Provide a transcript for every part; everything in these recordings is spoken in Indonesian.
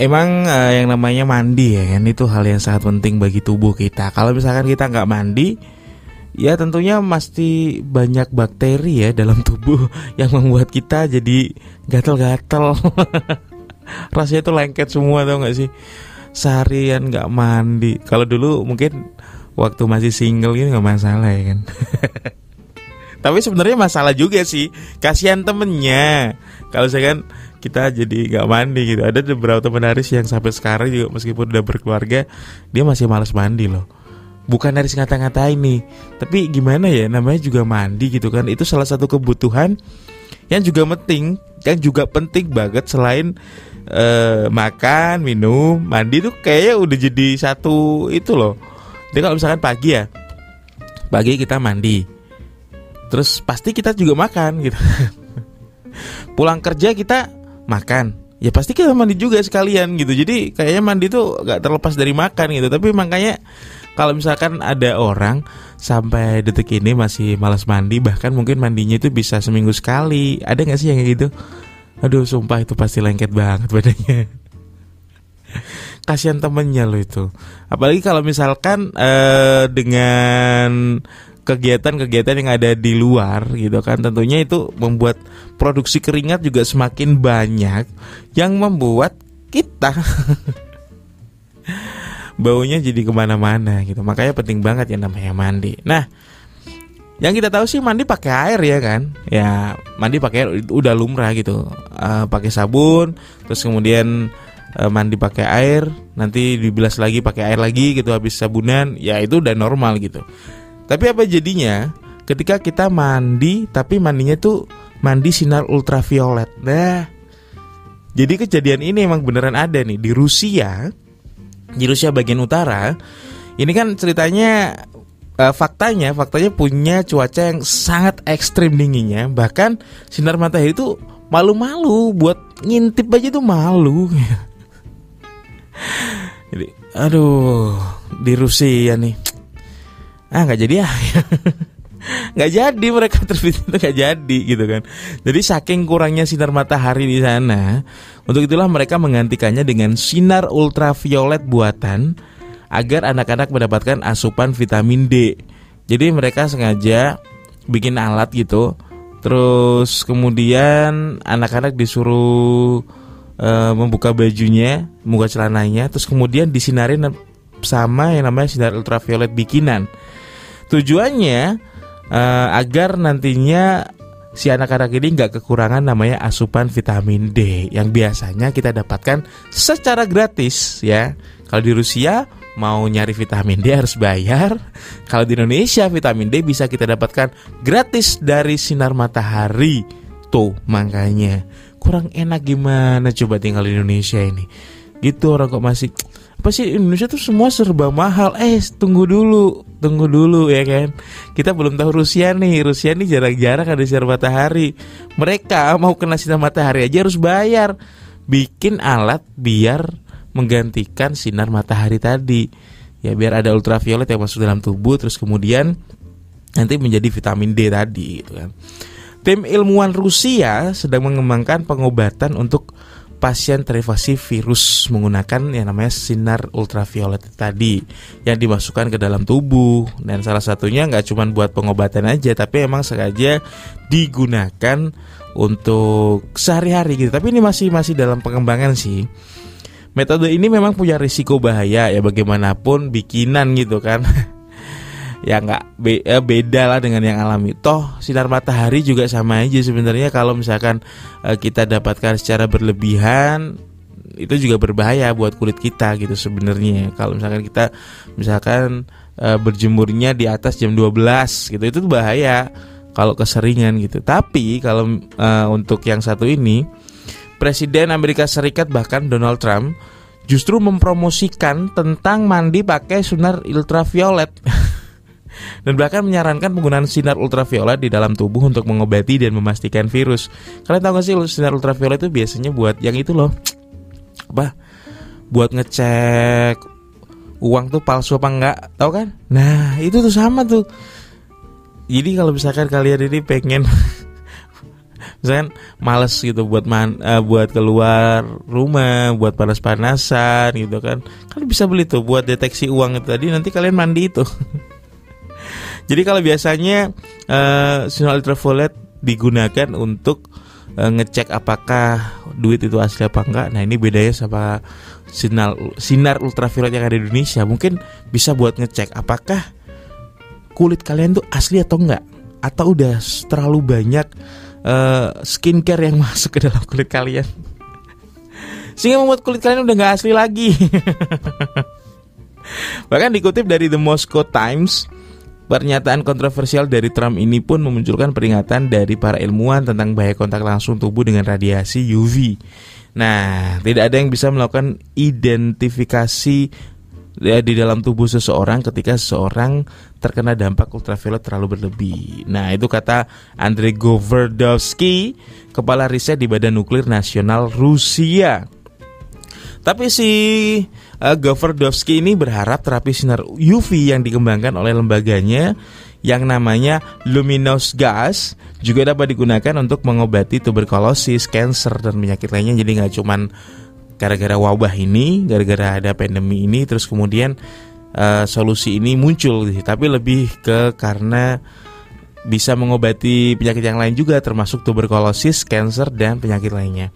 emang uh, yang namanya mandi ya kan itu hal yang sangat penting bagi tubuh kita. Kalau misalkan kita nggak mandi, ya tentunya pasti banyak bakteri ya dalam tubuh yang membuat kita jadi gatal-gatal. Rasanya tuh lengket semua tau gak sih? Seharian nggak mandi. Kalau dulu mungkin waktu masih single gitu nggak masalah ya kan. Tapi sebenarnya masalah juga sih. Kasihan temennya. Kalau saya kan kita jadi nggak mandi gitu. Ada beberapa teman Haris yang sampai sekarang juga meskipun udah berkeluarga, dia masih malas mandi loh. Bukan dari ngata-ngatain nih, tapi gimana ya namanya juga mandi gitu kan. Itu salah satu kebutuhan yang juga penting, yang juga penting banget selain uh, makan, minum, mandi tuh kayaknya udah jadi satu itu loh. Jadi kalau misalkan pagi ya, pagi kita mandi, terus pasti kita juga makan gitu. Pulang kerja kita makan. Ya pasti kita mandi juga sekalian gitu. Jadi kayaknya mandi tuh gak terlepas dari makan gitu. Tapi makanya kalau misalkan ada orang sampai detik ini masih malas mandi bahkan mungkin mandinya itu bisa seminggu sekali. Ada nggak sih yang kayak gitu? Aduh sumpah itu pasti lengket banget badannya. Kasihan temennya lo itu. Apalagi kalau misalkan uh, dengan kegiatan-kegiatan yang ada di luar gitu kan. Tentunya itu membuat produksi keringat juga semakin banyak yang membuat kita baunya jadi ke mana-mana gitu. Makanya penting banget yang namanya mandi. Nah yang kita tahu sih mandi pakai air ya kan? Ya mandi pakai air udah lumrah gitu. Uh, pakai sabun terus kemudian uh, mandi pakai air nanti dibilas lagi pakai air lagi gitu habis sabunan ya itu udah normal gitu tapi apa jadinya ketika kita mandi tapi mandinya tuh mandi sinar ultraviolet. Nah, jadi kejadian ini emang beneran ada nih di Rusia. Di Rusia bagian utara. Ini kan ceritanya uh, faktanya, faktanya punya cuaca yang sangat ekstrim dinginnya. Bahkan sinar matahari itu malu-malu buat ngintip aja tuh malu. Jadi, aduh, di Rusia nih ah nggak jadi ya? Nggak jadi mereka terbit itu nggak jadi gitu kan. Jadi saking kurangnya sinar matahari di sana untuk itulah mereka menggantikannya dengan sinar ultraviolet buatan agar anak-anak mendapatkan asupan vitamin D. Jadi mereka sengaja bikin alat gitu. Terus kemudian anak-anak disuruh uh, membuka bajunya membuka celananya terus kemudian disinarin sama yang namanya sinar ultraviolet bikinan Tujuannya uh, agar nantinya si anak-anak ini nggak kekurangan namanya asupan vitamin D yang biasanya kita dapatkan secara gratis ya. Kalau di Rusia mau nyari vitamin D harus bayar. Kalau di Indonesia vitamin D bisa kita dapatkan gratis dari sinar matahari. Tuh makanya kurang enak gimana coba tinggal di Indonesia ini. Gitu orang kok masih apa sih Indonesia tuh semua serba mahal eh tunggu dulu tunggu dulu ya kan? Kita belum tahu Rusia nih. Rusia nih jarang-jarang ada sinar matahari. Mereka mau kena sinar matahari aja harus bayar. Bikin alat biar menggantikan sinar matahari tadi. Ya biar ada ultraviolet yang masuk dalam tubuh terus kemudian nanti menjadi vitamin D tadi gitu kan. Tim ilmuwan Rusia sedang mengembangkan pengobatan untuk pasien terinfeksi virus menggunakan yang namanya sinar ultraviolet tadi yang dimasukkan ke dalam tubuh. Dan salah satunya nggak cuma buat pengobatan aja tapi emang sengaja digunakan untuk sehari-hari gitu. Tapi ini masih masih dalam pengembangan sih. Metode ini memang punya risiko bahaya ya bagaimanapun bikinan gitu kan ya nggak be, ya beda lah dengan yang alami. Toh sinar matahari juga sama aja sebenarnya kalau misalkan uh, kita dapatkan secara berlebihan itu juga berbahaya buat kulit kita gitu sebenarnya. Kalau misalkan kita misalkan uh, berjemurnya di atas jam 12 gitu itu bahaya kalau keseringan gitu. Tapi kalau uh, untuk yang satu ini Presiden Amerika Serikat bahkan Donald Trump justru mempromosikan tentang mandi pakai sinar ultraviolet. dan bahkan menyarankan penggunaan sinar ultraviolet di dalam tubuh untuk mengobati dan memastikan virus. Kalian tahu gak sih sinar ultraviolet itu biasanya buat yang itu loh, apa? Buat ngecek uang tuh palsu apa enggak, tahu kan? Nah itu tuh sama tuh. Jadi kalau misalkan kalian ini pengen misalkan males gitu buat man, uh, buat keluar rumah buat panas-panasan gitu kan kalian bisa beli tuh buat deteksi uang itu tadi nanti kalian mandi itu jadi kalau biasanya uh, sinar ultraviolet digunakan untuk uh, ngecek apakah duit itu asli apa enggak. Nah ini bedanya sama sinar sinar ultraviolet yang ada di Indonesia. Mungkin bisa buat ngecek apakah kulit kalian tuh asli atau enggak. Atau udah terlalu banyak uh, skincare yang masuk ke dalam kulit kalian. Sehingga membuat kulit kalian udah nggak asli lagi. Bahkan dikutip dari The Moscow Times Pernyataan kontroversial dari Trump ini pun memunculkan peringatan dari para ilmuwan tentang bahaya kontak langsung tubuh dengan radiasi UV. Nah, tidak ada yang bisa melakukan identifikasi ya, di dalam tubuh seseorang ketika seseorang terkena dampak ultraviolet terlalu berlebih. Nah, itu kata Andrei Goverdovsky, kepala riset di Badan Nuklir Nasional Rusia. Tapi si uh, ini berharap terapi sinar UV yang dikembangkan oleh lembaganya yang namanya luminous gas juga dapat digunakan untuk mengobati tuberkulosis, cancer dan penyakit lainnya. Jadi nggak cuman gara-gara wabah ini, gara-gara ada pandemi ini, terus kemudian uh, solusi ini muncul, tapi lebih ke karena bisa mengobati penyakit yang lain juga, termasuk tuberkulosis, cancer dan penyakit lainnya.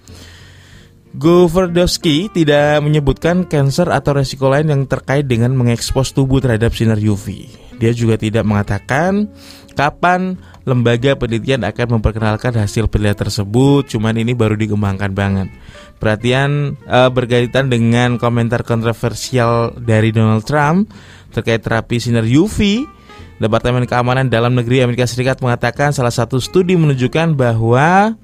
Goverdowski tidak menyebutkan kanker atau resiko lain yang terkait dengan mengekspos tubuh terhadap sinar UV. Dia juga tidak mengatakan kapan lembaga penelitian akan memperkenalkan hasil penelitian tersebut, cuman ini baru dikembangkan banget. Perhatian uh, berkaitan dengan komentar kontroversial dari Donald Trump terkait terapi sinar UV, Departemen Keamanan Dalam Negeri Amerika Serikat mengatakan salah satu studi menunjukkan bahwa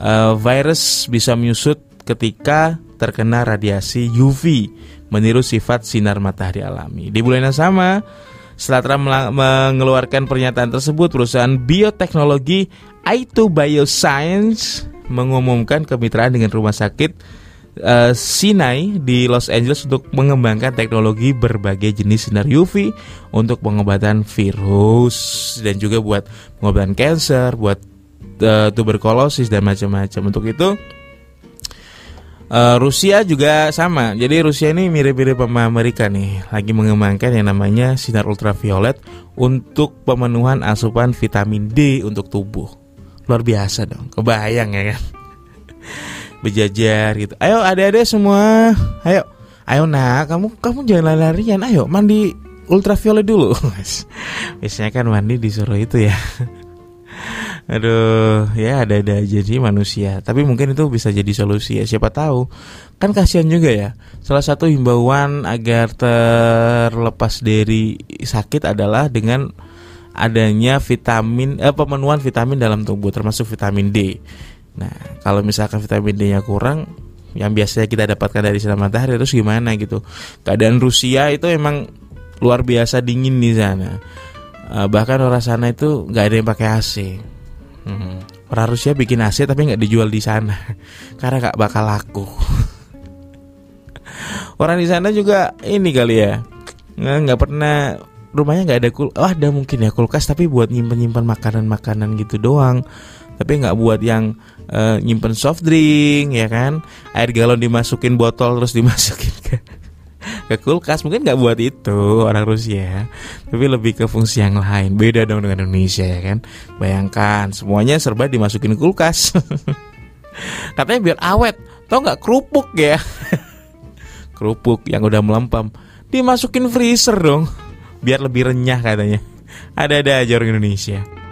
uh, virus bisa menyusut ketika terkena radiasi UV meniru sifat sinar matahari alami. Di bulan yang sama, setelah Trump mengeluarkan pernyataan tersebut, perusahaan bioteknologi Aito Bioscience mengumumkan kemitraan dengan rumah sakit uh, Sinai di Los Angeles untuk mengembangkan teknologi berbagai jenis sinar UV untuk pengobatan virus dan juga buat pengobatan kanker, buat uh, tuberkulosis dan macam-macam. Untuk itu Uh, Rusia juga sama. Jadi Rusia ini mirip-mirip sama Amerika nih, lagi mengembangkan yang namanya sinar ultraviolet untuk pemenuhan asupan vitamin D untuk tubuh. Luar biasa dong. Kebayang ya kan? Bejajar gitu. Ayo adik-adik semua, ayo. Ayo nak, kamu kamu jangan lari-larian. Ayo mandi ultraviolet dulu. Biasanya kan mandi disuruh itu ya. Aduh, ya ada-ada aja sih manusia. Tapi mungkin itu bisa jadi solusi ya. Siapa tahu. Kan kasihan juga ya. Salah satu himbauan agar terlepas dari sakit adalah dengan adanya vitamin eh, pemenuhan vitamin dalam tubuh termasuk vitamin D. Nah, kalau misalkan vitamin D-nya kurang yang biasanya kita dapatkan dari sinar matahari terus gimana gitu. Keadaan Rusia itu emang luar biasa dingin di sana. Uh, bahkan orang sana itu nggak ada yang pakai AC Hmm. Orang Rusia bikin AC tapi nggak dijual di sana karena nggak bakal laku. Orang di sana juga ini kali ya nggak pernah rumahnya nggak ada kul, oh ada mungkin ya kulkas tapi buat nyimpen nyimpan makanan makanan gitu doang. Tapi nggak buat yang uh, nyimpen soft drink ya kan, air galon dimasukin botol terus dimasukin ke ke kulkas mungkin nggak buat itu orang Rusia. Tapi lebih ke fungsi yang lain. Beda dong dengan Indonesia ya kan? Bayangkan semuanya serba dimasukin kulkas. Katanya biar awet. Tau nggak? Kerupuk ya. Kerupuk yang udah melempam dimasukin freezer dong. Biar lebih renyah katanya. Ada-ada aja orang Indonesia